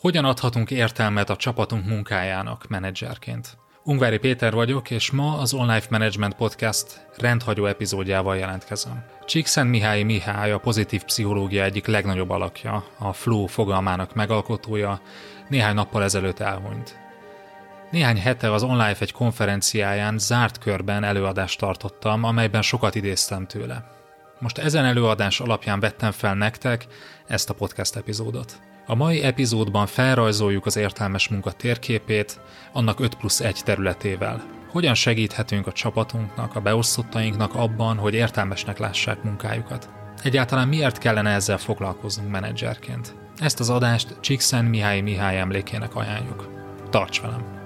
Hogyan adhatunk értelmet a csapatunk munkájának menedzserként? Ungvári Péter vagyok, és ma az Online Management Podcast rendhagyó epizódjával jelentkezem. Csíkszent Mihály Mihály a pozitív pszichológia egyik legnagyobb alakja, a flow fogalmának megalkotója, néhány nappal ezelőtt elhunyt. Néhány hete az Online egy konferenciáján zárt körben előadást tartottam, amelyben sokat idéztem tőle. Most ezen előadás alapján vettem fel nektek ezt a podcast epizódot. A mai epizódban felrajzoljuk az értelmes munka térképét, annak 5 plusz 1 területével. Hogyan segíthetünk a csapatunknak, a beosztottainknak abban, hogy értelmesnek lássák munkájukat. Egyáltalán miért kellene ezzel foglalkoznunk menedzserként? Ezt az adást Csíkszen Mihály Mihály emlékének ajánljuk. Tarts velem!